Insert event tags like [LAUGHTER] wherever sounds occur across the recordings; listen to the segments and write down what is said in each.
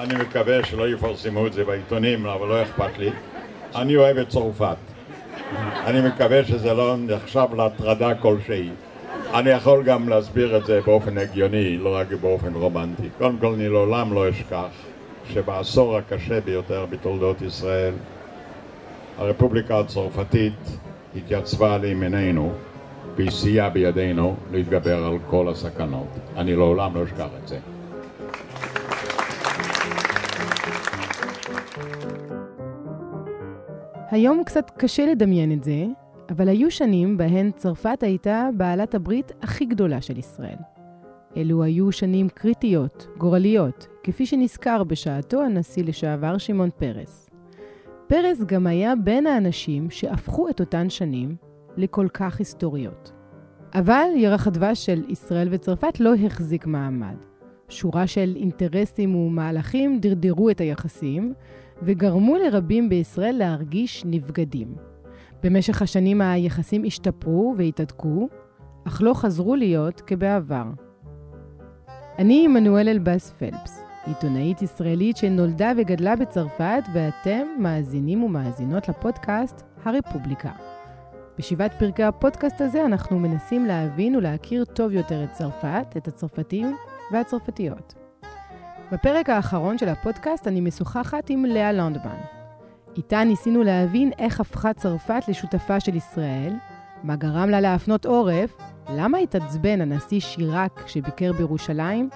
אני מקווה שלא יפרסמו את זה בעיתונים, אבל לא אכפת לי. אני אוהב את צרפת. אני מקווה שזה לא נחשב להטרדה כלשהי. אני יכול גם להסביר את זה באופן הגיוני, לא רק באופן רומנטי. קודם כל, אני לעולם לא אשכח שבעשור הקשה ביותר בתולדות ישראל, הרפובליקה הצרפתית התייצבה לימיננו והיא סייעה בידינו להתגבר על כל הסכנות. אני לעולם לא אשכח את זה. היום קצת קשה לדמיין את זה, אבל היו שנים בהן צרפת הייתה בעלת הברית הכי גדולה של ישראל. אלו היו שנים קריטיות, גורליות, כפי שנזכר בשעתו הנשיא לשעבר שמעון פרס. פרס גם היה בין האנשים שהפכו את אותן שנים לכל כך היסטוריות. אבל ירח הדבש של ישראל וצרפת לא החזיק מעמד. שורה של אינטרסים ומהלכים דרדרו את היחסים, וגרמו לרבים בישראל להרגיש נבגדים. במשך השנים היחסים השתפרו והתהדקו, אך לא חזרו להיות כבעבר. אני עמנואל אלבאס פלפס, עיתונאית ישראלית שנולדה וגדלה בצרפת, ואתם מאזינים ומאזינות לפודקאסט הרפובליקה. בשבעת פרקי הפודקאסט הזה אנחנו מנסים להבין ולהכיר טוב יותר את צרפת, את הצרפתים והצרפתיות. בפרק האחרון של הפודקאסט אני משוחחת עם לאה לונדמן. איתה ניסינו להבין איך הפכה צרפת לשותפה של ישראל, מה גרם לה להפנות עורף, למה התעצבן הנשיא שיראק שביקר בירושלים,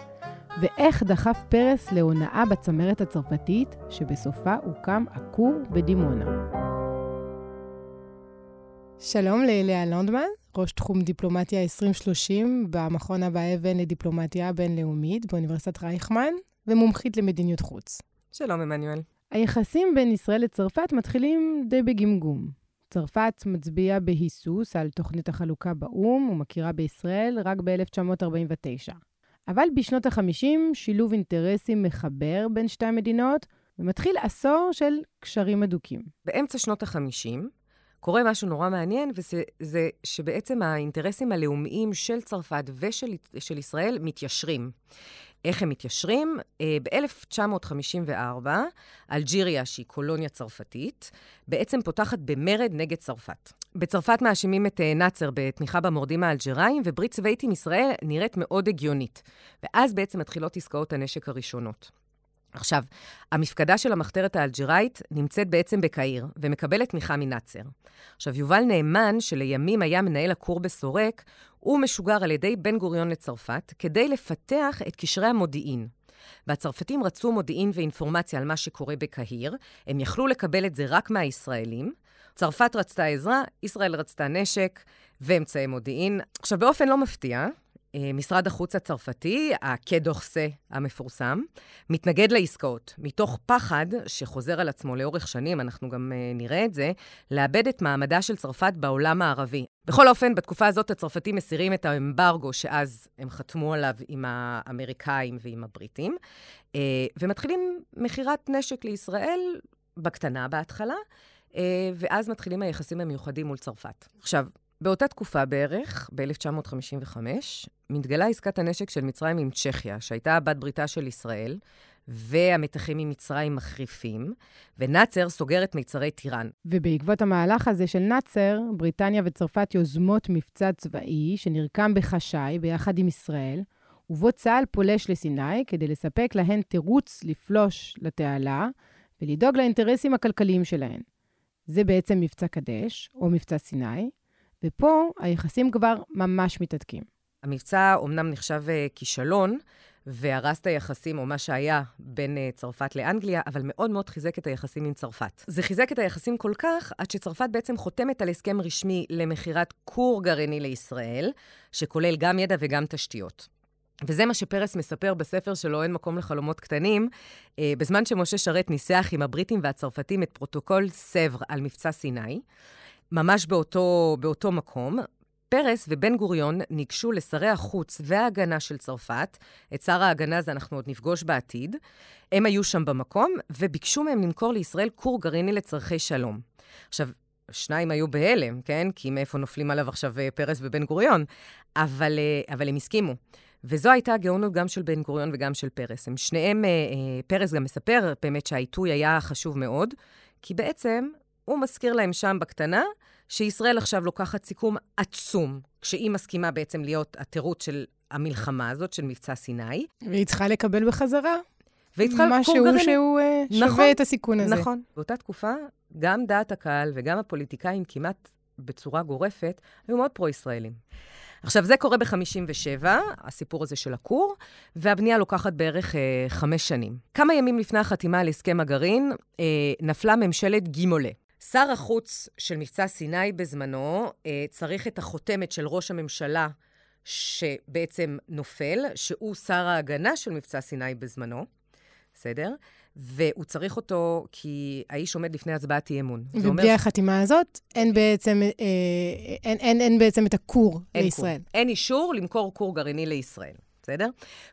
ואיך דחף פרס להונאה בצמרת הצרפתית, שבסופה הוקם הכור בדימונה. שלום ללאה לונדמן, ראש תחום דיפלומטיה 2030 במכון אבא אבן לדיפלומטיה בינלאומית באוניברסיטת רייכמן, ומומחית למדיניות חוץ. שלום, עמנואל. היחסים בין ישראל לצרפת מתחילים די בגמגום. צרפת מצביעה בהיסוס על תוכנית החלוקה באו"ם ומכירה בישראל רק ב-1949. אבל בשנות ה-50 שילוב אינטרסים מחבר בין שתי המדינות, ומתחיל עשור של קשרים הדוקים. באמצע שנות ה-50 קורה משהו נורא מעניין, וזה שבעצם האינטרסים הלאומיים של צרפת ושל ישראל מתיישרים. איך הם מתיישרים? אה, ב-1954, אלג'יריה, שהיא קולוניה צרפתית, בעצם פותחת במרד נגד צרפת. בצרפת מאשימים את אה, נאצר בתמיכה במורדים האלג'יראים, וברית צבאית עם ישראל נראית מאוד הגיונית. ואז בעצם מתחילות עסקאות הנשק הראשונות. עכשיו, המפקדה של המחתרת האלג'יראית נמצאת בעצם בקהיר, ומקבלת תמיכה מנאצר. עכשיו, יובל נאמן, שלימים היה מנהל הכור בסורק, הוא משוגר על ידי בן גוריון לצרפת, כדי לפתח את קשרי המודיעין. והצרפתים רצו מודיעין ואינפורמציה על מה שקורה בקהיר, הם יכלו לקבל את זה רק מהישראלים. צרפת רצתה עזרה, ישראל רצתה נשק ואמצעי מודיעין. עכשיו, באופן לא מפתיע, משרד החוץ הצרפתי, הקדוכסה המפורסם, מתנגד לעסקאות, מתוך פחד שחוזר על עצמו לאורך שנים, אנחנו גם uh, נראה את זה, לאבד את מעמדה של צרפת בעולם הערבי. בכל אופן, בתקופה הזאת הצרפתים מסירים את האמברגו שאז הם חתמו עליו עם האמריקאים ועם הבריטים, uh, ומתחילים מכירת נשק לישראל, בקטנה בהתחלה, ואז מתחילים היחסים המיוחדים מול צרפת. עכשיו, באותה תקופה בערך, ב-1955, מתגלה עסקת הנשק של מצרים עם צ'כיה, שהייתה בת בריתה של ישראל, והמתחים עם מצרים מחריפים, ונאצר סוגר את מיצרי טיראן. ובעקבות המהלך הזה של נאצר, בריטניה וצרפת יוזמות מבצע צבאי שנרקם בחשאי ביחד עם ישראל, ובו צה"ל פולש לסיני כדי לספק להן תירוץ לפלוש לתעלה ולדאוג לאינטרסים הכלכליים שלהן. זה בעצם מבצע קדש, או מבצע סיני, ופה היחסים כבר ממש מתהדקים. המבצע אומנם נחשב uh, כישלון, והרס את היחסים, או מה שהיה, בין uh, צרפת לאנגליה, אבל מאוד מאוד חיזק את היחסים עם צרפת. זה חיזק את היחסים כל כך, עד שצרפת בעצם חותמת על הסכם רשמי למכירת כור גרעיני לישראל, שכולל גם ידע וגם תשתיות. וזה מה שפרס מספר בספר שלו, אין מקום לחלומות קטנים. אה, בזמן שמשה שרת ניסח עם הבריטים והצרפתים את פרוטוקול סוור על מבצע סיני, ממש באותו, באותו מקום, פרס ובן גוריון ניגשו לשרי החוץ וההגנה של צרפת, את שר ההגנה הזה אנחנו עוד נפגוש בעתיד, הם היו שם במקום, וביקשו מהם למכור לישראל כור גרעיני לצורכי שלום. עכשיו, שניים היו בהלם, כן? כי מאיפה נופלים עליו עכשיו אה, פרס ובן גוריון? אבל, אה, אבל הם הסכימו. וזו הייתה הגאונות גם של בן גוריון וגם של פרס. הם שניהם, אה, פרס גם מספר באמת שהעיתוי היה חשוב מאוד, כי בעצם הוא מזכיר להם שם בקטנה, שישראל עכשיו לוקחת סיכום עצום, כשהיא מסכימה בעצם להיות התירוץ של המלחמה הזאת, של מבצע סיני. והיא צריכה לקבל בחזרה. והיא צריכה משהו שהוא uh, שווה נכון, את הסיכון הזה. נכון. באותה תקופה, גם דעת הקהל וגם הפוליטיקאים כמעט בצורה גורפת היו מאוד פרו-ישראלים. עכשיו, זה קורה ב-57, הסיפור הזה של הכור, והבנייה לוקחת בערך אה, חמש שנים. כמה ימים לפני החתימה על הסכם הגרעין, אה, נפלה ממשלת גימולה. שר החוץ של מבצע סיני בזמנו אה, צריך את החותמת של ראש הממשלה שבעצם נופל, שהוא שר ההגנה של מבצע סיני בזמנו, בסדר? והוא צריך אותו כי האיש עומד לפני הצבעת אי אמון. ובלי אומר... החתימה הזאת, אין בעצם, אה, אין, אין, אין בעצם את הכור לישראל. כור. אין אישור למכור כור גרעיני לישראל. בסדר?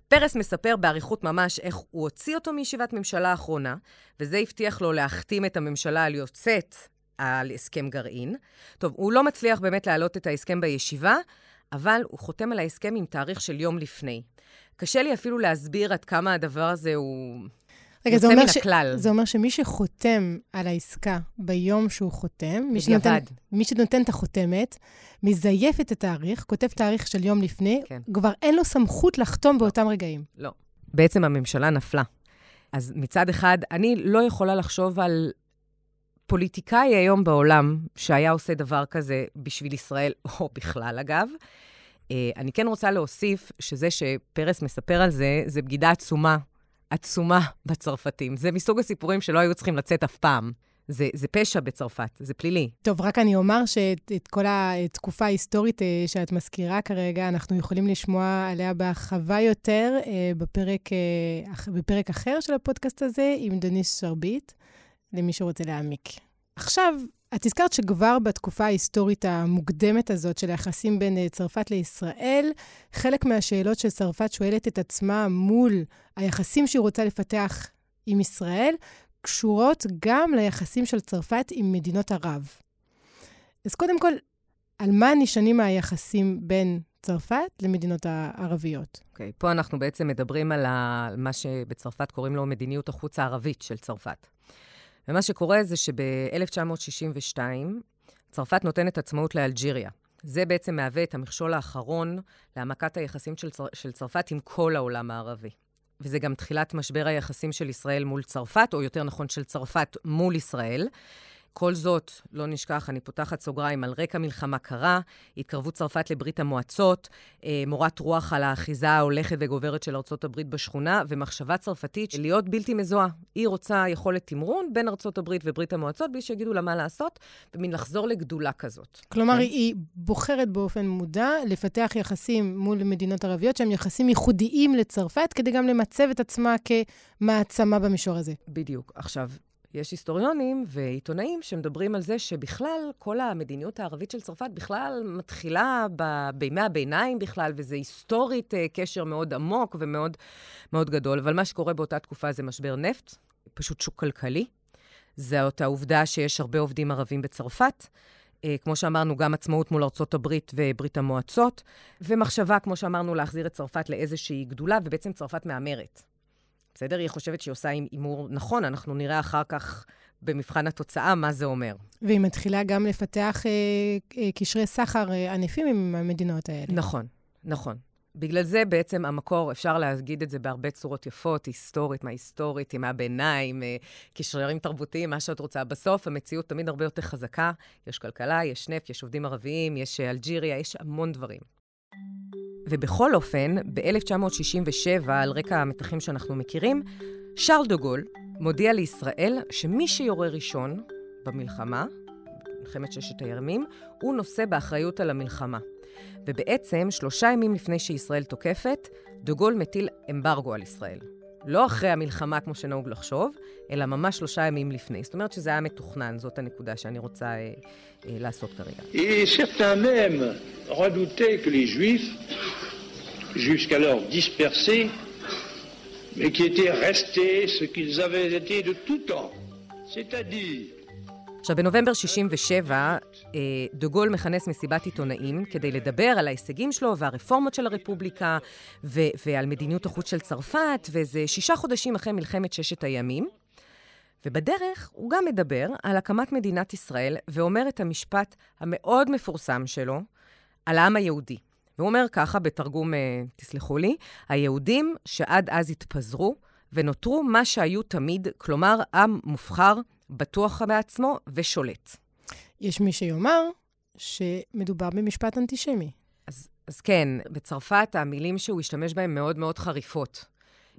פרס מספר באריכות ממש איך הוא הוציא אותו מישיבת ממשלה האחרונה, וזה הבטיח לו להחתים את הממשלה על יוצאת על הסכם גרעין. טוב, הוא לא מצליח באמת להעלות את ההסכם בישיבה, אבל הוא חותם על ההסכם עם תאריך של יום לפני. קשה לי אפילו להסביר עד כמה הדבר הזה הוא... רגע, זה אומר, ש... זה אומר שמי שחותם על העסקה ביום שהוא חותם, מי שנותן, מי שנותן את החותמת, מזייף את התאריך, כותב תאריך של יום לפני, כן. כבר אין לו סמכות לחתום באותם רגעים. לא. בעצם הממשלה נפלה. אז מצד אחד, אני לא יכולה לחשוב על פוליטיקאי היום בעולם שהיה עושה דבר כזה בשביל ישראל, [LAUGHS] או בכלל, אגב. אה, אני כן רוצה להוסיף שזה שפרס מספר על זה, זה בגידה עצומה עצומה בצרפתים. זה מסוג הסיפורים שלא היו צריכים לצאת אף פעם. זה, זה פשע בצרפת, זה פלילי. טוב, רק אני אומר שאת כל התקופה ההיסטורית אה, שאת מזכירה כרגע, אנחנו יכולים לשמוע עליה בהרחבה יותר אה, בפרק, אה, בפרק אחר של הפודקאסט הזה עם דניס שרביט, למי שרוצה להעמיק. עכשיו, את הזכרת שכבר בתקופה ההיסטורית המוקדמת הזאת של היחסים בין אה, צרפת לישראל, חלק מהשאלות שצרפת שואלת את עצמה מול היחסים שהיא רוצה לפתח עם ישראל, קשורות גם ליחסים של צרפת עם מדינות ערב. אז קודם כל, על מה נשענים היחסים בין צרפת למדינות הערביות? אוקיי, okay, פה אנחנו בעצם מדברים על מה שבצרפת קוראים לו מדיניות החוץ הערבית של צרפת. ומה שקורה זה שב-1962 צרפת נותנת עצמאות לאלג'יריה. זה בעצם מהווה את המכשול האחרון להעמקת היחסים של, צר... של צרפת עם כל העולם הערבי. וזה גם תחילת משבר היחסים של ישראל מול צרפת, או יותר נכון של צרפת מול ישראל. כל זאת, לא נשכח, אני פותחת סוגריים, על רקע מלחמה קרה, התקרבות צרפת לברית המועצות, אה, מורת רוח על האחיזה ההולכת וגוברת של ארצות הברית בשכונה, ומחשבה צרפתית להיות בלתי מזוהה. היא רוצה יכולת תמרון בין ארצות הברית וברית המועצות, בלי שיגידו לה מה לעשות, ומין לחזור לגדולה כזאת. כלומר, כן? היא בוחרת באופן מודע לפתח יחסים מול מדינות ערביות שהם יחסים ייחודיים לצרפת, כדי גם למצב את עצמה כמעצמה במישור הזה. בדיוק. עכשיו, יש היסטוריונים ועיתונאים שמדברים על זה שבכלל, כל המדיניות הערבית של צרפת בכלל מתחילה ב- בימי הביניים בכלל, וזה היסטורית אה, קשר מאוד עמוק ומאוד מאוד גדול. אבל מה שקורה באותה תקופה זה משבר נפט, פשוט שוק כלכלי. זאת העובדה שיש הרבה עובדים ערבים בצרפת. אה, כמו שאמרנו, גם עצמאות מול ארצות הברית וברית המועצות, ומחשבה, כמו שאמרנו, להחזיר את צרפת לאיזושהי גדולה, ובעצם צרפת מהמרת. בסדר? היא חושבת שהיא עושה הימור נכון, אנחנו נראה אחר כך במבחן התוצאה מה זה אומר. והיא מתחילה גם לפתח אה, אה, קשרי סחר אה, ענפים עם המדינות האלה. נכון, נכון. בגלל זה בעצם המקור, אפשר להגיד את זה בהרבה צורות יפות, היסטורית, מה היסטורית, ימי הביניים, אה, קשרים תרבותיים, מה שאת רוצה. בסוף המציאות תמיד הרבה יותר חזקה. יש כלכלה, יש נפט, יש עובדים ערביים, יש אה, אלג'יריה, יש המון דברים. ובכל אופן, ב-1967, על רקע המתחים שאנחנו מכירים, שרל דה גול מודיע לישראל שמי שיורה ראשון במלחמה, מלחמת ששת הימים, הוא נושא באחריות על המלחמה. ובעצם, שלושה ימים לפני שישראל תוקפת, דה גול מטיל אמברגו על ישראל. לא אחרי המלחמה, כמו שנהוג לחשוב, אלא ממש שלושה ימים לפני. זאת אומרת שזה היה מתוכנן, זאת הנקודה שאני רוצה אה, אה, לעשות כרגע. jusqu'alors dispersés, mais qui étaient restés ce qu'ils avaient été de tout temps, c'est-à-dire עכשיו, בנובמבר 67, אה, דה גול מכנס מסיבת עיתונאים כדי לדבר על ההישגים שלו והרפורמות של הרפובליקה ו- ועל מדיניות החוץ של צרפת, וזה שישה חודשים אחרי מלחמת ששת הימים. ובדרך הוא גם מדבר על הקמת מדינת ישראל ואומר את המשפט המאוד מפורסם שלו על העם היהודי. והוא אומר ככה, בתרגום, אה, תסלחו לי, היהודים שעד אז התפזרו ונותרו מה שהיו תמיד, כלומר, עם מובחר, בטוח בעצמו ושולט. יש מי שיאמר שמדובר במשפט אנטישמי. אז, אז כן, בצרפת המילים שהוא השתמש בהן מאוד מאוד חריפות.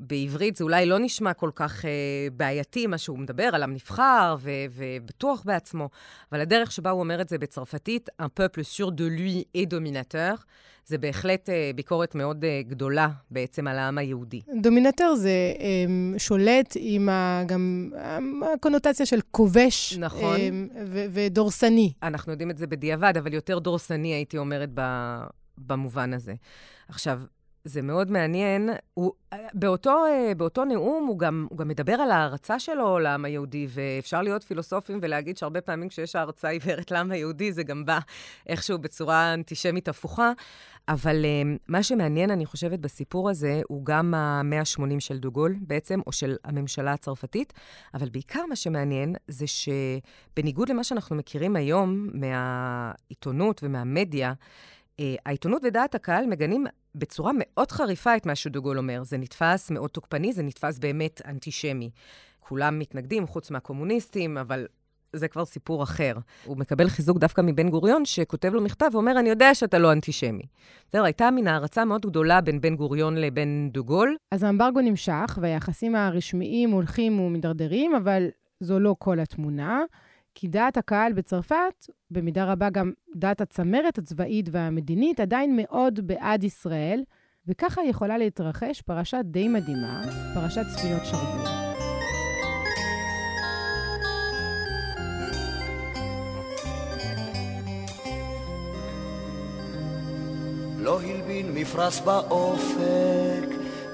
בעברית זה אולי לא נשמע כל כך אה, בעייתי, מה שהוא מדבר, על עם נבחר ו- ובטוח בעצמו, אבל הדרך שבה הוא אומר את זה בצרפתית, un peuple sûr de lui et dominateur, זה בהחלט אה, ביקורת מאוד אה, גדולה בעצם על העם היהודי. דומינטר זה אה, שולט עם ה, גם הקונוטציה של כובש נכון. אה, ו- ודורסני. אנחנו יודעים את זה בדיעבד, אבל יותר דורסני, הייתי אומרת, ב- במובן הזה. עכשיו, זה מאוד מעניין. הוא, באותו, באותו נאום הוא גם, הוא גם מדבר על ההערצה שלו לעם היהודי, ואפשר להיות פילוסופים ולהגיד שהרבה פעמים כשיש הערצה עיוורת לעם היהודי, זה גם בא איכשהו בצורה אנטישמית הפוכה. אבל מה שמעניין, אני חושבת, בסיפור הזה, הוא גם המאה ה-80 של דוגול בעצם, או של הממשלה הצרפתית, אבל בעיקר מה שמעניין זה שבניגוד למה שאנחנו מכירים היום מהעיתונות ומהמדיה, העיתונות ודעת הקהל מגנים בצורה מאוד חריפה את מה שדוגול אומר. זה נתפס מאוד תוקפני, זה נתפס באמת אנטישמי. כולם מתנגדים, חוץ מהקומוניסטים, אבל זה כבר סיפור אחר. הוא מקבל חיזוק דווקא מבן גוריון, שכותב לו מכתב ואומר, אני יודע שאתה לא אנטישמי. בסדר, הייתה מין הערצה מאוד גדולה בין בן גוריון לבין דוגול. אז האמברגו נמשך, והיחסים הרשמיים הולכים ומידרדרים, אבל זו לא כל התמונה. כי דעת הקהל בצרפת, במידה רבה גם דעת הצמרת הצבאית והמדינית, עדיין מאוד בעד ישראל, וככה יכולה להתרחש פרשה די מדהימה, פרשת ספינות שרבור. לא הלבין מפרש באופק,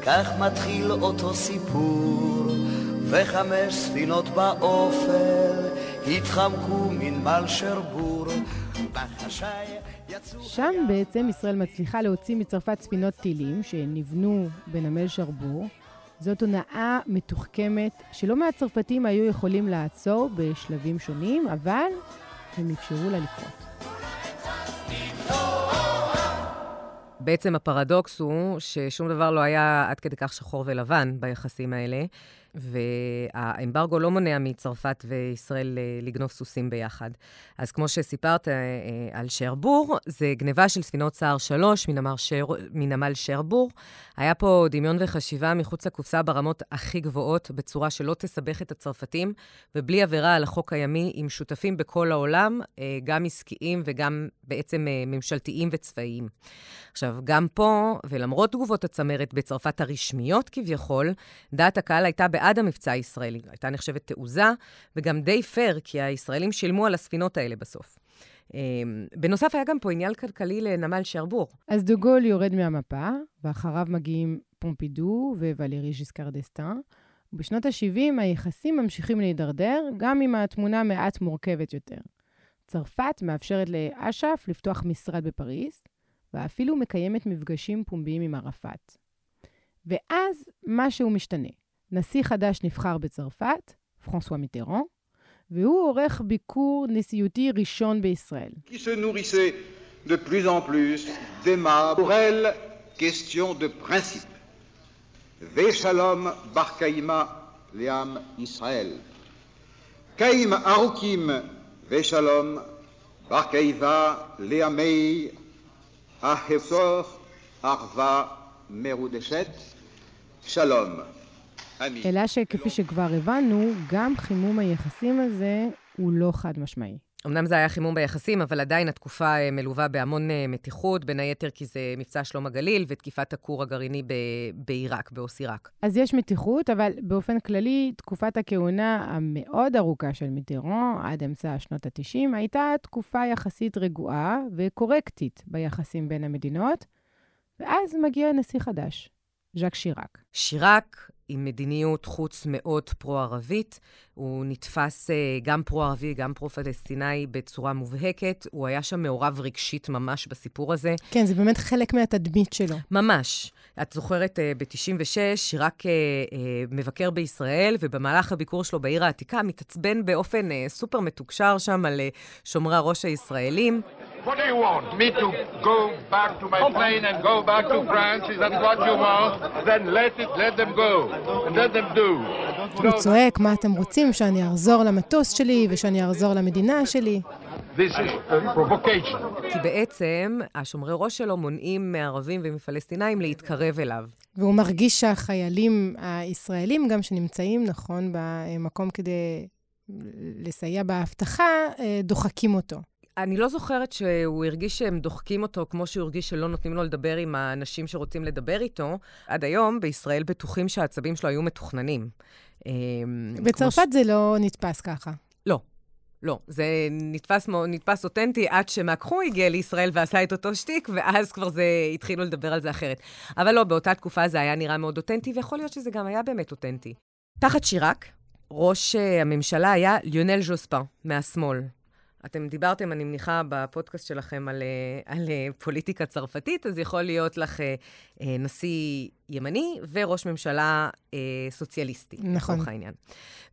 כך מתחיל אותו סיפור, וחמש ספינות באופל התחמקו מנמל שרבור, בחשאי יצאו... שם בעצם ישראל מצליחה להוציא מצרפת ספינות טילים שנבנו בנמל שרבור. זאת הונאה מתוחכמת שלא מעט צרפתים היו יכולים לעצור בשלבים שונים, אבל הם אפשרו לה לקרות. בעצם הפרדוקס הוא ששום דבר לא היה עד כדי כך שחור ולבן ביחסים האלה. והאמברגו לא מונע מצרפת וישראל אה, לגנוב סוסים ביחד. אז כמו שסיפרת אה, אה, על שרבור, זה גניבה של ספינות סער 3 מנמל, שר, מנמל שרבור. היה פה דמיון וחשיבה מחוץ לקופסה ברמות הכי גבוהות, בצורה שלא תסבך את הצרפתים, ובלי עבירה על החוק הימי, עם שותפים בכל העולם, גם עסקיים וגם בעצם ממשלתיים וצבאיים. עכשיו, גם פה, ולמרות תגובות הצמרת בצרפת הרשמיות כביכול, דעת הקהל הייתה בעד המבצע הישראלי. הייתה נחשבת תעוזה, וגם די פייר, כי הישראלים שילמו על הספינות האלה בסוף. אמ, בנוסף, היה גם פה עניין כלכלי לנמל שרבור. אז דוגול יורד מהמפה, ואחריו מגיעים פומפידו וואלרי ז'יסקר דסטן. ובשנות ה-70 היחסים ממשיכים להידרדר, גם אם התמונה מעט מורכבת יותר. צרפת מאפשרת לאש"ף לפתוח משרד בפריז, ואפילו מקיימת מפגשים פומביים עם ערפאת. ואז משהו משתנה. נשיא חדש נבחר בצרפת, פרנסואה מיטרן, והוא עורך ביקור נשיאותי ראשון בישראל. qui se nourrissait de plus en plus d'aimables pour elle question de principe. ושלום בר קיימא לעם ישראל. קיים ארוכים ושלום בר קיבה לעמי האזור ערבה מרודשת. שלום. אלא שכפי שכבר הבנו, גם חימום היחסים הזה הוא לא חד משמעי. אמנם זה היה חימום ביחסים, אבל עדיין התקופה אה, מלווה בהמון אה, מתיחות, בין היתר כי זה מבצע שלום הגליל ותקיפת הכור הגרעיני בעיראק, באוסיראק. אז יש מתיחות, אבל באופן כללי, תקופת הכהונה המאוד ארוכה של מיטרן, עד אמצע שנות ה-90, הייתה תקופה יחסית רגועה וקורקטית ביחסים בין המדינות, ואז מגיע נשיא חדש, ז'אק שיראק. שיראק, עם מדיניות חוץ מאוד פרו-ערבית. הוא נתפס אה, גם פרו-ערבי, גם פרו-פלסטיני בצורה מובהקת. הוא היה שם מעורב רגשית ממש בסיפור הזה. כן, זה באמת חלק מהתדמית שלו. ממש. את זוכרת, אה, ב-96, שיראק אה, מבקר בישראל, ובמהלך הביקור שלו בעיר העתיקה מתעצבן באופן סופר מתוקשר שם על שומרי הראש הישראלים. What do you want? Me to go back to my plane and go back to France? Is that what you want? Then let it, let them go, and let them do. הוא צועק, מה אתם רוצים? שאני אחזור למטוס שלי ושאני אחזור למדינה שלי? This is a provocation. כי בעצם השומרי ראש שלו מונעים מערבים ומפלסטינאים להתקרב אליו. והוא מרגיש שהחיילים הישראלים גם שנמצאים, נכון, במקום כדי לסייע באבטחה, אה, דוחקים אותו. אני לא זוכרת שהוא הרגיש שהם דוחקים אותו כמו שהוא הרגיש שלא נותנים לו לדבר עם האנשים שרוצים לדבר איתו. עד היום בישראל בטוחים שהעצבים שלו היו מתוכננים. אמ, בצרפת ש... זה לא נתפס ככה. לא. לא, זה נתפס, נתפס אותנטי עד שמקחו הגיע לישראל ועשה את אותו שטיק, ואז כבר זה, התחילו לדבר על זה אחרת. אבל לא, באותה תקופה זה היה נראה מאוד אותנטי, ויכול להיות שזה גם היה באמת אותנטי. תחת שיראק, ראש אה, הממשלה היה ליונל ז'וספן, מהשמאל. אתם דיברתם, אני מניחה, בפודקאסט שלכם על, אה, על אה, פוליטיקה צרפתית, אז יכול להיות לך אה, נשיא ימני וראש ממשלה אה, סוציאליסטי, נכון. לצורך העניין.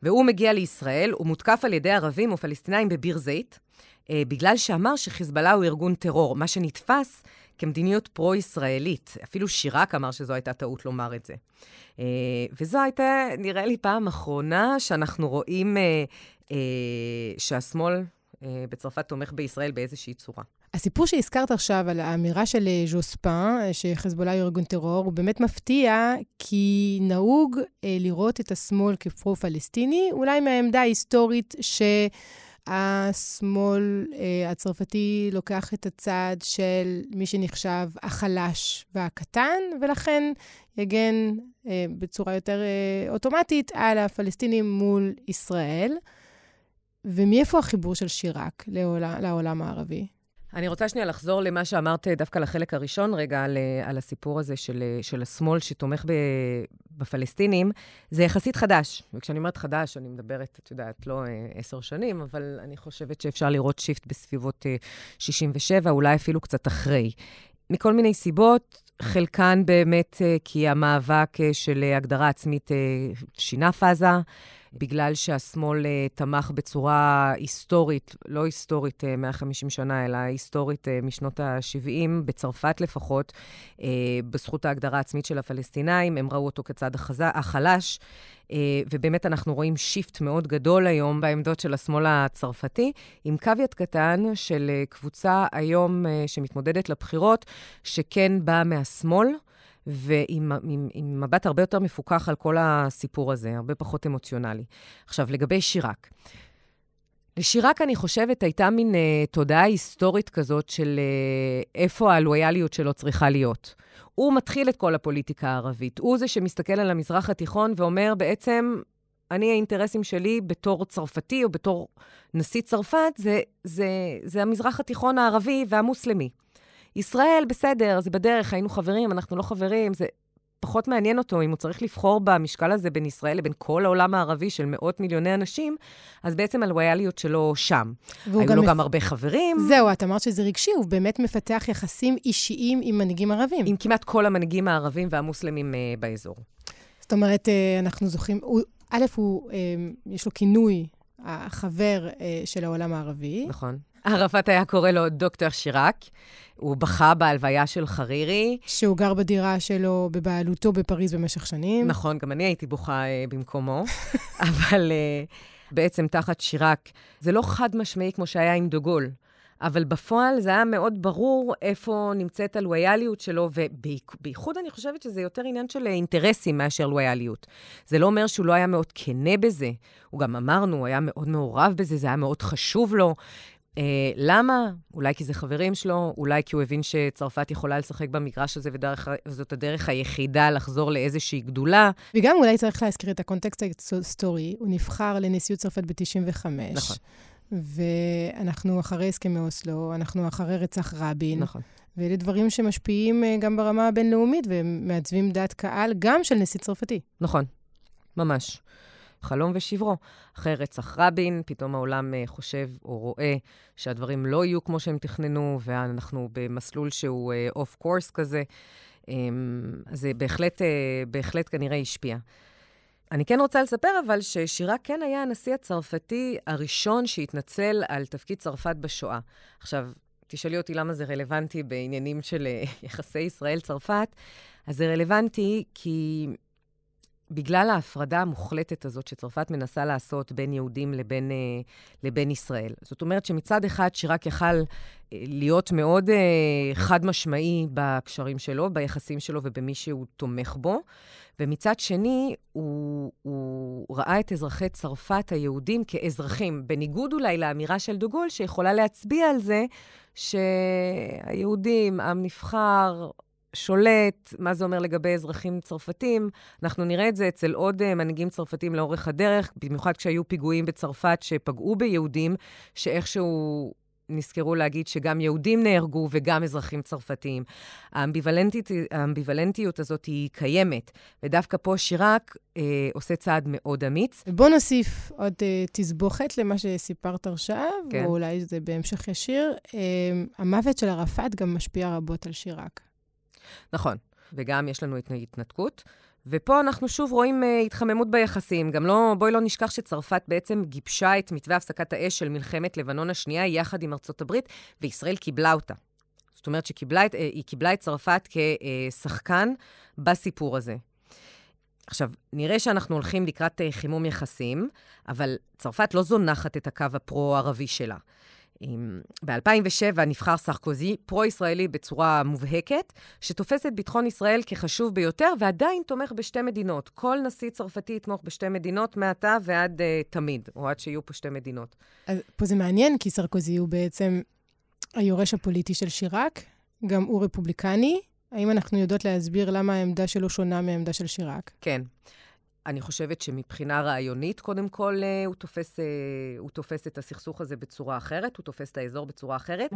והוא מגיע לישראל, הוא מותקף על ידי ערבים ופלסטינאים בביר זית, אה, בגלל שאמר שחיזבאללה הוא ארגון טרור, מה שנתפס כמדיניות פרו-ישראלית. אפילו שיראק אמר שזו הייתה טעות לומר את זה. אה, וזו הייתה, נראה לי, פעם אחרונה שאנחנו רואים אה, אה, שהשמאל בצרפת תומך בישראל באיזושהי צורה. הסיפור שהזכרת עכשיו על האמירה של אה, ז'וספן, אה, שחיזבאללה הוא ארגון טרור, הוא באמת מפתיע, כי נהוג אה, לראות את השמאל כפרו-פלסטיני, אולי מהעמדה ההיסטורית שהשמאל אה, הצרפתי לוקח את הצד של מי שנחשב החלש והקטן, ולכן יגן אה, בצורה יותר אה, אוטומטית על הפלסטינים מול ישראל. ומאיפה החיבור של שיראק לעולם, הערבי? אני רוצה שנייה לחזור למה שאמרת דווקא לחלק הראשון רגע, על, על הסיפור הזה של, של השמאל שתומך ב, בפלסטינים. זה יחסית חדש, וכשאני אומרת חדש, אני מדברת, את יודעת, לא אה, עשר שנים, אבל אני חושבת שאפשר לראות שיפט בסביבות 67, אה, אולי אפילו קצת אחרי. מכל מיני סיבות, חלקן באמת אה, כי המאבק של הגדרה עצמית שינה פאזה. בגלל שהשמאל uh, תמך בצורה היסטורית, לא היסטורית uh, 150 שנה, אלא היסטורית uh, משנות ה-70, בצרפת לפחות, uh, בזכות ההגדרה העצמית של הפלסטינאים, הם ראו אותו כצד החזה, החלש. Uh, ובאמת אנחנו רואים שיפט מאוד גדול היום בעמדות של השמאל הצרפתי, עם קוויאט קטן של uh, קבוצה היום uh, שמתמודדת לבחירות, שכן באה מהשמאל. ועם עם, עם מבט הרבה יותר מפוקח על כל הסיפור הזה, הרבה פחות אמוציונלי. עכשיו, לגבי שיראק. לשיראק, אני חושבת, הייתה מין uh, תודעה היסטורית כזאת של uh, איפה הלויאליות שלו צריכה להיות. הוא מתחיל את כל הפוליטיקה הערבית. הוא זה שמסתכל על המזרח התיכון ואומר, בעצם, אני, האינטרסים שלי בתור צרפתי או בתור נשיא צרפת, זה, זה, זה המזרח התיכון הערבי והמוסלמי. ישראל, בסדר, זה בדרך, היינו חברים, אנחנו לא חברים, זה פחות מעניין אותו אם הוא צריך לבחור במשקל הזה בין ישראל לבין כל העולם הערבי של מאות מיליוני אנשים, אז בעצם הלויאליות שלו שם. היו גם לו מפ... גם הרבה חברים. זהו, את אמרת שזה רגשי, הוא באמת מפתח יחסים אישיים עם מנהיגים ערבים. עם כמעט כל המנהיגים הערבים והמוסלמים uh, באזור. זאת אומרת, uh, אנחנו זוכרים, הוא, א', הוא, uh, יש לו כינוי, החבר uh, של העולם הערבי. נכון. ערפאת היה קורא לו דוקטור שיראק. הוא בכה בהלוויה של חרירי. שהוא גר בדירה שלו, בבעלותו בפריז במשך שנים. נכון, גם אני הייתי בוכה uh, במקומו. [LAUGHS] אבל uh, בעצם תחת שיראק, זה לא חד משמעי כמו שהיה עם דוגול. אבל בפועל זה היה מאוד ברור איפה נמצאת הלויאליות שלו, ובייחוד אני חושבת שזה יותר עניין של אינטרסים מאשר לויאליות. זה לא אומר שהוא לא היה מאוד כנה בזה. הוא גם אמרנו, הוא היה מאוד מעורב בזה, זה היה מאוד חשוב לו. Uh, למה? אולי כי זה חברים שלו, אולי כי הוא הבין שצרפת יכולה לשחק במגרש הזה, וזאת הדרך היחידה לחזור לאיזושהי גדולה. וגם אולי צריך להזכיר את הקונטקסט ההיסטורי. הוא נבחר לנשיאות צרפת ב-95. נכון. ואנחנו אחרי הסכמי אוסלו, אנחנו אחרי רצח רבין. נכון. ואלה דברים שמשפיעים אה, גם ברמה הבינלאומית ומעצבים דעת קהל גם של נשיא צרפתי. נכון, ממש. חלום ושברו. אחרי רצח רבין, פתאום העולם אה, חושב או רואה שהדברים לא יהיו כמו שהם תכננו, ואנחנו במסלול שהוא אוף uh, קורס כזה. Um, אז זה בהחלט, uh, בהחלט כנראה השפיע. אני כן רוצה לספר אבל ששירה כן היה הנשיא הצרפתי הראשון שהתנצל על תפקיד צרפת בשואה. עכשיו, תשאלי אותי למה זה רלוונטי בעניינים של אה, יחסי ישראל-צרפת, אז זה רלוונטי כי בגלל ההפרדה המוחלטת הזאת שצרפת מנסה לעשות בין יהודים לבין, אה, לבין ישראל. זאת אומרת שמצד אחד שיראק יכל אה, להיות מאוד אה, חד-משמעי בקשרים שלו, ביחסים שלו ובמי שהוא תומך בו, ומצד שני, הוא, הוא ראה את אזרחי צרפת היהודים כאזרחים, בניגוד אולי לאמירה של דוגול, שיכולה להצביע על זה שהיהודים, עם נבחר, שולט, מה זה אומר לגבי אזרחים צרפתים. אנחנו נראה את זה אצל עוד uh, מנהיגים צרפתים לאורך הדרך, במיוחד כשהיו פיגועים בצרפת שפגעו ביהודים, שאיכשהו נזכרו להגיד שגם יהודים נהרגו וגם אזרחים צרפתיים. האמביוולנטיות, האמביוולנטיות הזאת היא קיימת, ודווקא פה שיראק אה, עושה צעד מאוד אמיץ. בוא נוסיף עוד אה, תסבוכת למה שסיפרת עכשיו, כן. או אולי זה בהמשך ישיר. אה, המוות של ערפאת גם משפיע רבות על שיראק. נכון, וגם יש לנו את ההתנתקות. ופה אנחנו שוב רואים uh, התחממות ביחסים. גם לא, בואי לא נשכח שצרפת בעצם גיבשה את מתווה הפסקת האש של מלחמת לבנון השנייה יחד עם ארצות הברית, וישראל קיבלה אותה. זאת אומרת שהיא את, uh, קיבלה את צרפת כשחקן בסיפור הזה. עכשיו, נראה שאנחנו הולכים לקראת uh, חימום יחסים, אבל צרפת לא זונחת את הקו הפרו-ערבי שלה. ב-2007 נבחר סרקוזי, פרו-ישראלי בצורה מובהקת, שתופס את ביטחון ישראל כחשוב ביותר, ועדיין תומך בשתי מדינות. כל נשיא צרפתי יתמוך בשתי מדינות מעתה ועד uh, תמיד, או עד שיהיו פה שתי מדינות. אז פה זה מעניין, כי סרקוזי הוא בעצם היורש הפוליטי של שיראק, גם הוא רפובליקני. האם אנחנו יודעות להסביר למה העמדה שלו שונה מהעמדה של שיראק? כן. אני חושבת שמבחינה רעיונית, קודם כל, אה, הוא תופס, אה, הוא תופס את הסכסוך הזה בצורה אחרת, הוא תופס את האזור בצורה אחרת.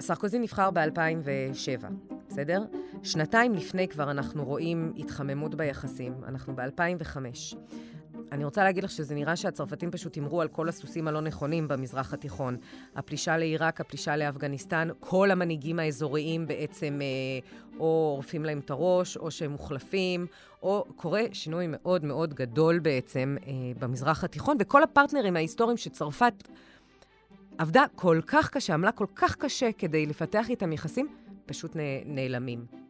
סרקוזי נבחר ב-2007, בסדר? שנתיים לפני כבר אנחנו רואים התחממות ביחסים, אנחנו ב-2005. אני רוצה להגיד לך שזה נראה שהצרפתים פשוט הימרו על כל הסוסים הלא נכונים במזרח התיכון. הפלישה לעיראק, הפלישה לאפגניסטן, כל המנהיגים האזוריים בעצם אה, או עורפים להם את הראש, או שהם מוחלפים, או קורה שינוי מאוד מאוד גדול בעצם אה, במזרח התיכון, וכל הפרטנרים ההיסטוריים שצרפת עבדה כל כך קשה, עמלה כל כך קשה כדי לפתח איתם יחסים, פשוט נעלמים.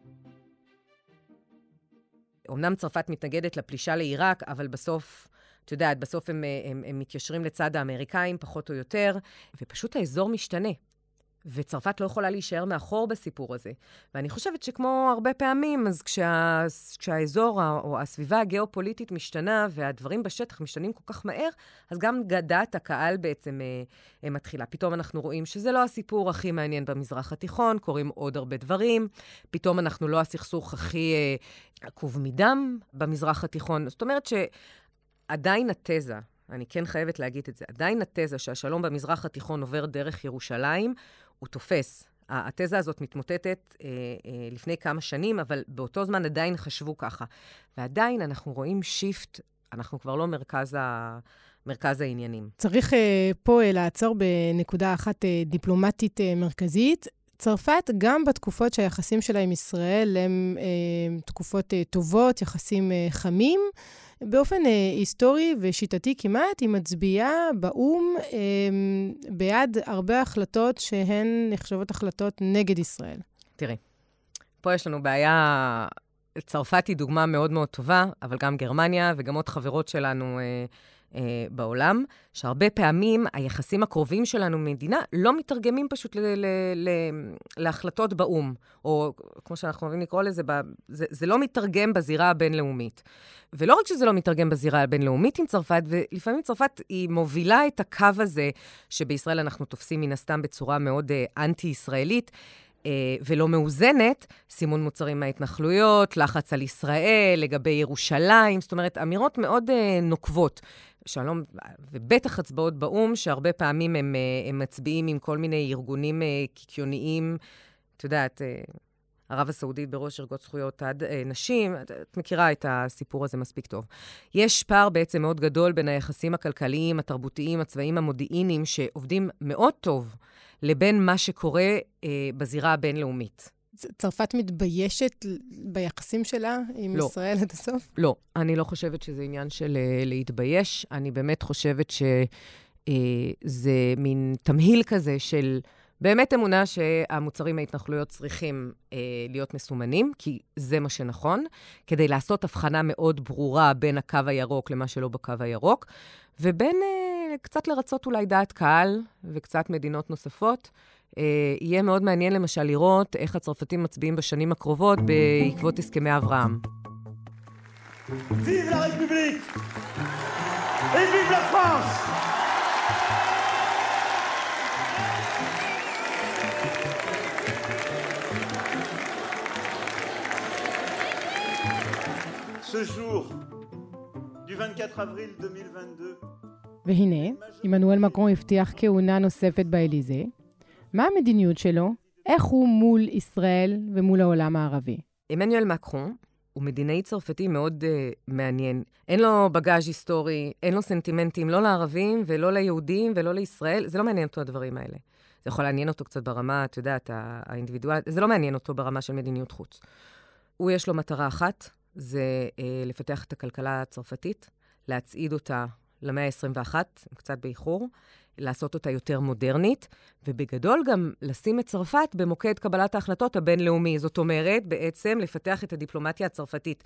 אמנם צרפת מתנגדת לפלישה לעיראק, אבל בסוף, את יודעת, בסוף הם, הם, הם מתיישרים לצד האמריקאים, פחות או יותר, ופשוט האזור משתנה. וצרפת לא יכולה להישאר מאחור בסיפור הזה. ואני חושבת שכמו הרבה פעמים, אז כשה, כשהאזור או הסביבה הגיאופוליטית משתנה והדברים בשטח משתנים כל כך מהר, אז גם דעת הקהל בעצם אה, אה, מתחילה. פתאום אנחנו רואים שזה לא הסיפור הכי מעניין במזרח התיכון, קורים עוד הרבה דברים. פתאום אנחנו לא הסכסוך הכי אה, עקוב מדם במזרח התיכון. זאת אומרת שעדיין התזה, אני כן חייבת להגיד את זה, עדיין התזה שהשלום במזרח התיכון עובר דרך ירושלים, הוא תופס. התזה הזאת מתמוטטת אה, אה, לפני כמה שנים, אבל באותו זמן עדיין חשבו ככה. ועדיין אנחנו רואים שיפט, אנחנו כבר לא מרכז, ה, מרכז העניינים. צריך אה, פה אה, לעצור בנקודה אחת אה, דיפלומטית אה, מרכזית. צרפת, גם בתקופות שהיחסים שלה עם ישראל הם אה, תקופות אה, טובות, יחסים אה, חמים, באופן אה, היסטורי ושיטתי כמעט, היא מצביעה באו"ם אה, בעד הרבה החלטות שהן נחשבות החלטות נגד ישראל. תראי, פה יש לנו בעיה, צרפת היא דוגמה מאוד מאוד טובה, אבל גם גרמניה וגם עוד חברות שלנו... אה, אה, בעולם, שהרבה פעמים היחסים הקרובים שלנו ממדינה לא מתרגמים פשוט ל- ל- ל- להחלטות באו"ם, או כמו שאנחנו אוהבים לקרוא לזה, ב- זה, זה לא מתרגם בזירה הבינלאומית. ולא רק שזה לא מתרגם בזירה הבינלאומית עם צרפת, ולפעמים צרפת היא מובילה את הקו הזה, שבישראל אנחנו תופסים מן הסתם בצורה מאוד uh, אנטי-ישראלית. uh, ולא מאוזנת, סימון מוצרים מההתנחלויות, לחץ על ישראל לגבי ירושלים, זאת אומרת, אמירות מאוד uh, נוקבות. שלום, ובטח הצבעות באו"ם, שהרבה פעמים הם, אה, הם מצביעים עם כל מיני ארגונים אה, קיקיוניים, את יודעת, אה, ערב הסעודית בראש ארגות זכויות עד נשים, את מכירה את הסיפור הזה מספיק טוב. יש פער בעצם מאוד גדול בין היחסים הכלכליים, התרבותיים, הצבאיים, המודיעיניים, שעובדים מאוד טוב, לבין מה שקורה בזירה הבינלאומית. צרפת מתביישת ביחסים שלה עם לא. ישראל עד הסוף? לא, אני לא חושבת שזה עניין של uh, להתבייש. אני באמת חושבת שזה uh, מין תמהיל כזה של באמת אמונה שהמוצרים מההתנחלויות צריכים uh, להיות מסומנים, כי זה מה שנכון, כדי לעשות הבחנה מאוד ברורה בין הקו הירוק למה שלא בקו הירוק, ובין uh, קצת לרצות אולי דעת קהל וקצת מדינות נוספות. אה, יהיה מאוד מעניין למשל לראות איך הצרפתים מצביעים בשנים הקרובות בעקבות הסכמי אברהם. ויב לה רפובליק! ויב לה פרנס! Ce jour du 24 avril 2022 והנה, עמנואל מקרון הבטיח כהונה נוספת באליזה, מה המדיניות שלו? איך הוא מול ישראל ומול העולם הערבי? עמנואל מקרון הוא מדינאי צרפתי מאוד uh, מעניין. אין לו בגאז' היסטורי, אין לו סנטימנטים לא לערבים ולא ליהודים ולא לישראל, זה לא מעניין אותו הדברים האלה. זה יכול לעניין אותו קצת ברמה, את יודעת, האינדיבידואלית, זה לא מעניין אותו ברמה של מדיניות חוץ. הוא יש לו מטרה אחת, זה uh, לפתח את הכלכלה הצרפתית, להצעיד אותה למאה ה-21, קצת באיחור, לעשות אותה יותר מודרנית, ובגדול גם לשים את צרפת במוקד קבלת ההחלטות הבינלאומי. זאת אומרת, בעצם לפתח את הדיפלומטיה הצרפתית.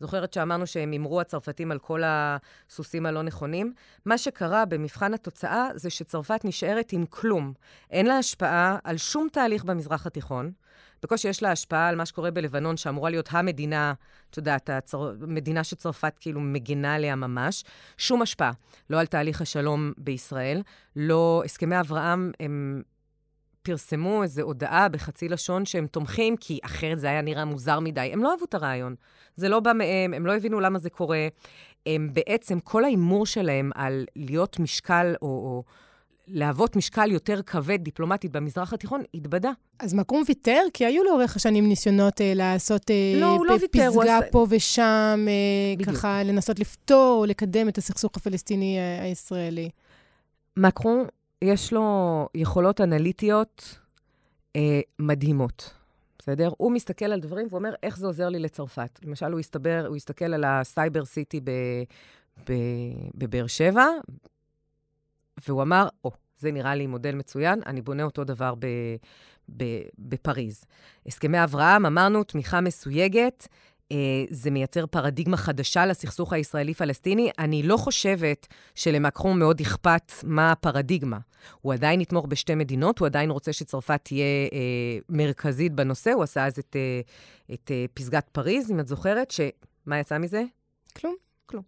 זוכרת שאמרנו שהם הימרו הצרפתים על כל הסוסים הלא נכונים? מה שקרה במבחן התוצאה זה שצרפת נשארת עם כלום. אין לה השפעה על שום תהליך במזרח התיכון. בקושי יש לה השפעה על מה שקורה בלבנון, שאמורה להיות המדינה, את יודעת, המדינה שצרפת כאילו מגינה עליה ממש. שום השפעה. לא על תהליך השלום בישראל, לא... הסכמי אברהם הם פרסמו איזו הודעה בחצי לשון שהם תומכים, כי אחרת זה היה נראה מוזר מדי. הם לא אהבו את הרעיון. זה לא בא מהם, הם לא הבינו למה זה קורה. הם בעצם, כל ההימור שלהם על להיות משקל או... או להוות משקל יותר כבד דיפלומטית במזרח התיכון, התבדה. אז מקום ויתר? כי היו לאורך השנים ניסיונות אה, לעשות אה, לא, הוא לא ויתר, פסגה הוא פה ושם, אה, ככה לנסות לפתור או לקדם את הסכסוך הפלסטיני אה, הישראלי. מקרון, יש לו יכולות אנליטיות אה, מדהימות. בסדר? הוא מסתכל על דברים ואומר, איך זה עוזר לי לצרפת? למשל, הוא הסתבר, הוא הסתכל על הסייבר סיטי בבאר שבע, והוא אמר, או, oh, זה נראה לי מודל מצוין, אני בונה אותו דבר ב, ב, בפריז. הסכמי אברהם, אמרנו, תמיכה מסויגת, אה, זה מייצר פרדיגמה חדשה לסכסוך הישראלי-פלסטיני. אני לא חושבת שלמקרון מאוד אכפת מה הפרדיגמה. הוא עדיין יתמוך בשתי מדינות, הוא עדיין רוצה שצרפת תהיה אה, מרכזית בנושא, הוא עשה אז את, אה, את אה, פסגת פריז, אם את זוכרת, שמה יצא מזה? כלום. כלום.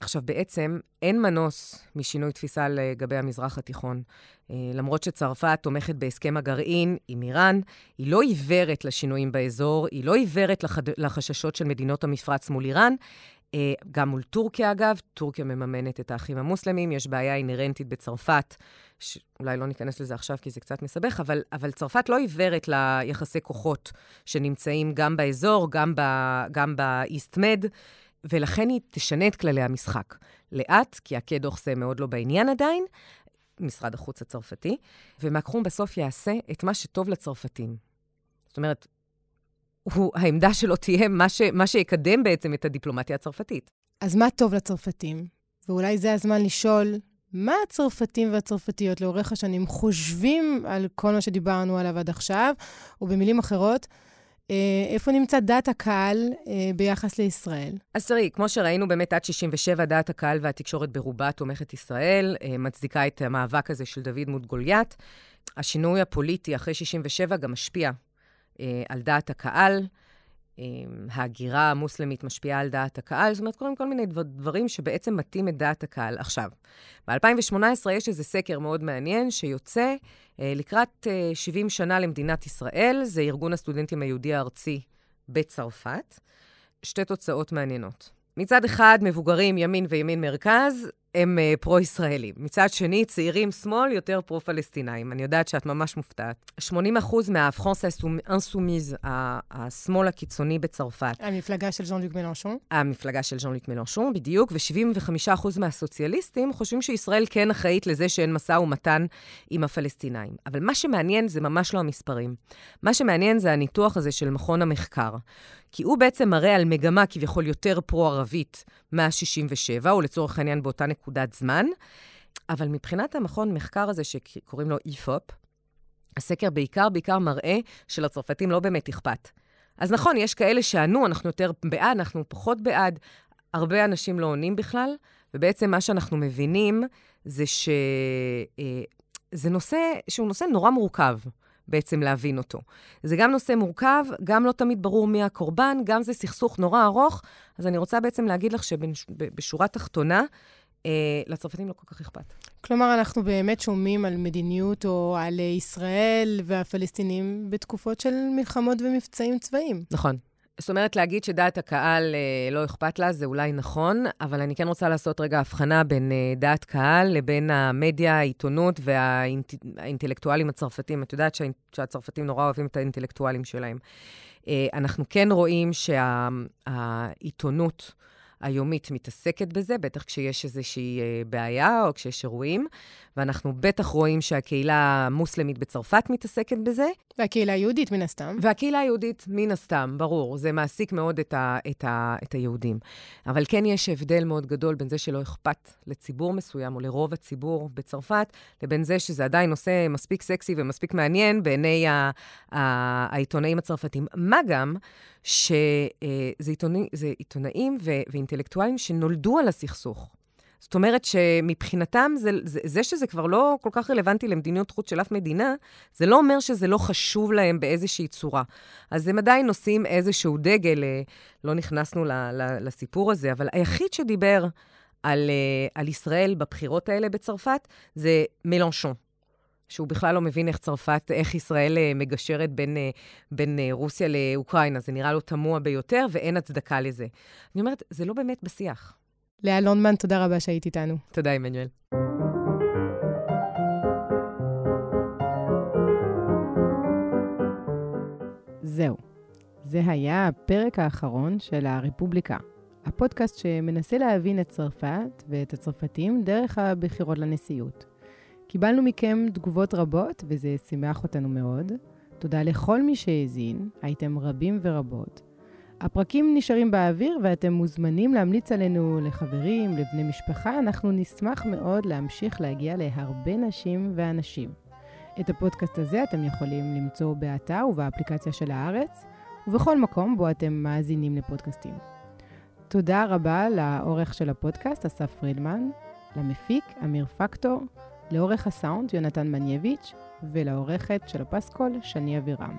עכשיו, בעצם אין מנוס משינוי תפיסה לגבי המזרח התיכון. אה, למרות שצרפת תומכת בהסכם הגרעין עם איראן, היא לא עיוורת לשינויים באזור, היא לא עיוורת לחד... לחששות של מדינות המפרץ מול איראן. אה, גם מול טורקיה, אגב, טורקיה מממנת את האחים המוסלמים, יש בעיה אינהרנטית בצרפת, שאולי לא ניכנס לזה עכשיו כי זה קצת מסבך, אבל, אבל צרפת לא עיוורת ליחסי כוחות שנמצאים גם באזור, גם, ב, גם באיסט-מד. ולכן היא תשנה את כללי המשחק. לאט, כי הקדוחסה מאוד לא בעניין עדיין, משרד החוץ הצרפתי, ומקרום בסוף יעשה את מה שטוב לצרפתים. זאת אומרת, הוא, העמדה שלו תהיה מה, ש, מה שיקדם בעצם את הדיפלומטיה הצרפתית. אז מה טוב לצרפתים? ואולי זה הזמן לשאול, מה הצרפתים והצרפתיות לאורך השנים חושבים על כל מה שדיברנו עליו עד עכשיו, או במילים אחרות, איפה נמצא דעת הקהל אה, ביחס לישראל? אז תראי, כמו שראינו באמת עד 67, דעת הקהל והתקשורת ברובה תומכת ישראל, אה, מצדיקה את המאבק הזה של דוד מות גוליית. השינוי הפוליטי אחרי 67 גם משפיע על דעת הקהל. ההגירה המוסלמית משפיעה על דעת הקהל, זאת אומרת, קורים כל מיני דבר, דברים שבעצם מטים את דעת הקהל. עכשיו, ב-2018 יש איזה סקר מאוד מעניין שיוצא אה, לקראת אה, 70 שנה למדינת ישראל, זה ארגון הסטודנטים היהודי הארצי בצרפת. שתי תוצאות מעניינות. מצד אחד, מבוגרים, ימין וימין מרכז, הם uh, פרו-ישראלים. מצד שני, צעירים שמאל, יותר פרו-פלסטינאים. אני יודעת שאת ממש מופתעת. 80 אחוז מהפרנס אנסומיז, השמאל הקיצוני בצרפת. המפלגה של ז'אן לוק מלנשון? המפלגה של ז'אן לוק מלנשון, בדיוק, ו-75 אחוז מהסוציאליסטים חושבים שישראל כן אחראית לזה שאין משא ומתן עם הפלסטינאים. אבל מה שמעניין זה ממש לא המספרים. מה שמעניין זה הניתוח הזה של מכון המחקר. כי הוא בעצם מראה על מגמה כביכול יותר פרו-ערבית מה-67, או לצורך העניין באותה נקודת זמן. אבל מבחינת המכון מחקר הזה שקוראים לו EFOP, הסקר בעיקר בעיקר מראה שלצרפתים לא באמת אכפת. אז נכון, יש כאלה שענו, אנחנו יותר בעד, אנחנו פחות בעד. הרבה אנשים לא עונים בכלל, ובעצם מה שאנחנו מבינים זה שזה אה, נושא שהוא נושא נורא מורכב. בעצם להבין אותו. זה גם נושא מורכב, גם לא תמיד ברור מי הקורבן, גם זה סכסוך נורא ארוך. אז אני רוצה בעצם להגיד לך שבשורה תחתונה, אה, לצרפתים לא כל כך אכפת. כלומר, אנחנו באמת שומעים על מדיניות או על ישראל והפלסטינים בתקופות של מלחמות ומבצעים צבאיים. נכון. זאת אומרת, להגיד שדעת הקהל אה, לא אכפת לה, זה אולי נכון, אבל אני כן רוצה לעשות רגע הבחנה בין אה, דעת קהל לבין המדיה, העיתונות והאינטלקטואלים הצרפתים. את יודעת שה, שהצרפתים נורא אוהבים את האינטלקטואלים שלהם. אה, אנחנו כן רואים שהעיתונות... שה, היומית מתעסקת בזה, בטח כשיש איזושהי אה, בעיה או כשיש אירועים, ואנחנו בטח רואים שהקהילה המוסלמית בצרפת מתעסקת בזה. והקהילה היהודית, מן הסתם. והקהילה היהודית, מן הסתם, ברור. זה מעסיק מאוד את, ה, את, ה, את היהודים. אבל כן יש הבדל מאוד גדול בין זה שלא אכפת לציבור מסוים, או לרוב הציבור בצרפת, לבין זה שזה עדיין נושא מספיק סקסי ומספיק מעניין בעיני העיתונאים הצרפתים. מה גם שזה עיתונאים, עיתונאים ו, ואינטלקטואלים שנולדו על הסכסוך. זאת אומרת שמבחינתם, זה, זה, זה שזה כבר לא כל כך רלוונטי למדיניות חוץ של אף מדינה, זה לא אומר שזה לא חשוב להם באיזושהי צורה. אז הם עדיין נושאים איזשהו דגל, אה, לא נכנסנו ל, ל, לסיפור הזה, אבל היחיד שדיבר על, אה, על ישראל בבחירות האלה בצרפת זה מלנשון. שהוא בכלל לא מבין איך צרפת, איך ישראל אה, מגשרת בין, בין רוסיה לאוקראינה. זה נראה לו תמוה ביותר, ואין הצדקה לזה. אני אומרת, זה לא באמת בשיח. לאה לונדמן, תודה רבה שהיית איתנו. תודה, עמנואל. זהו. זה היה הפרק האחרון של הרפובליקה, הפודקאסט שמנסה להבין את צרפת ואת הצרפתים דרך הבחירות לנשיאות. קיבלנו מכם תגובות רבות, וזה שימח אותנו מאוד. תודה לכל מי שהאזין, הייתם רבים ורבות. הפרקים נשארים באוויר ואתם מוזמנים להמליץ עלינו לחברים, לבני משפחה. אנחנו נשמח מאוד להמשיך להגיע להרבה נשים ואנשים. את הפודקאסט הזה אתם יכולים למצוא באתר ובאפליקציה של הארץ, ובכל מקום בו אתם מאזינים לפודקאסטים. תודה רבה לעורך של הפודקאסט, אסף פרידמן, למפיק, אמיר פקטור, לעורך הסאונד, יונתן מנייביץ', ולעורכת של הפסקול, שני אבירם.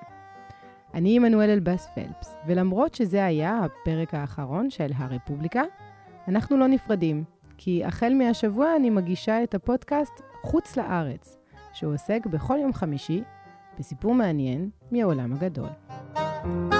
אני עמנואל אלבאס פלפס, ולמרות שזה היה הפרק האחרון של הרפובליקה, אנחנו לא נפרדים, כי החל מהשבוע אני מגישה את הפודקאסט חוץ לארץ, שהוא עוסק בכל יום חמישי בסיפור מעניין מהעולם הגדול. thank you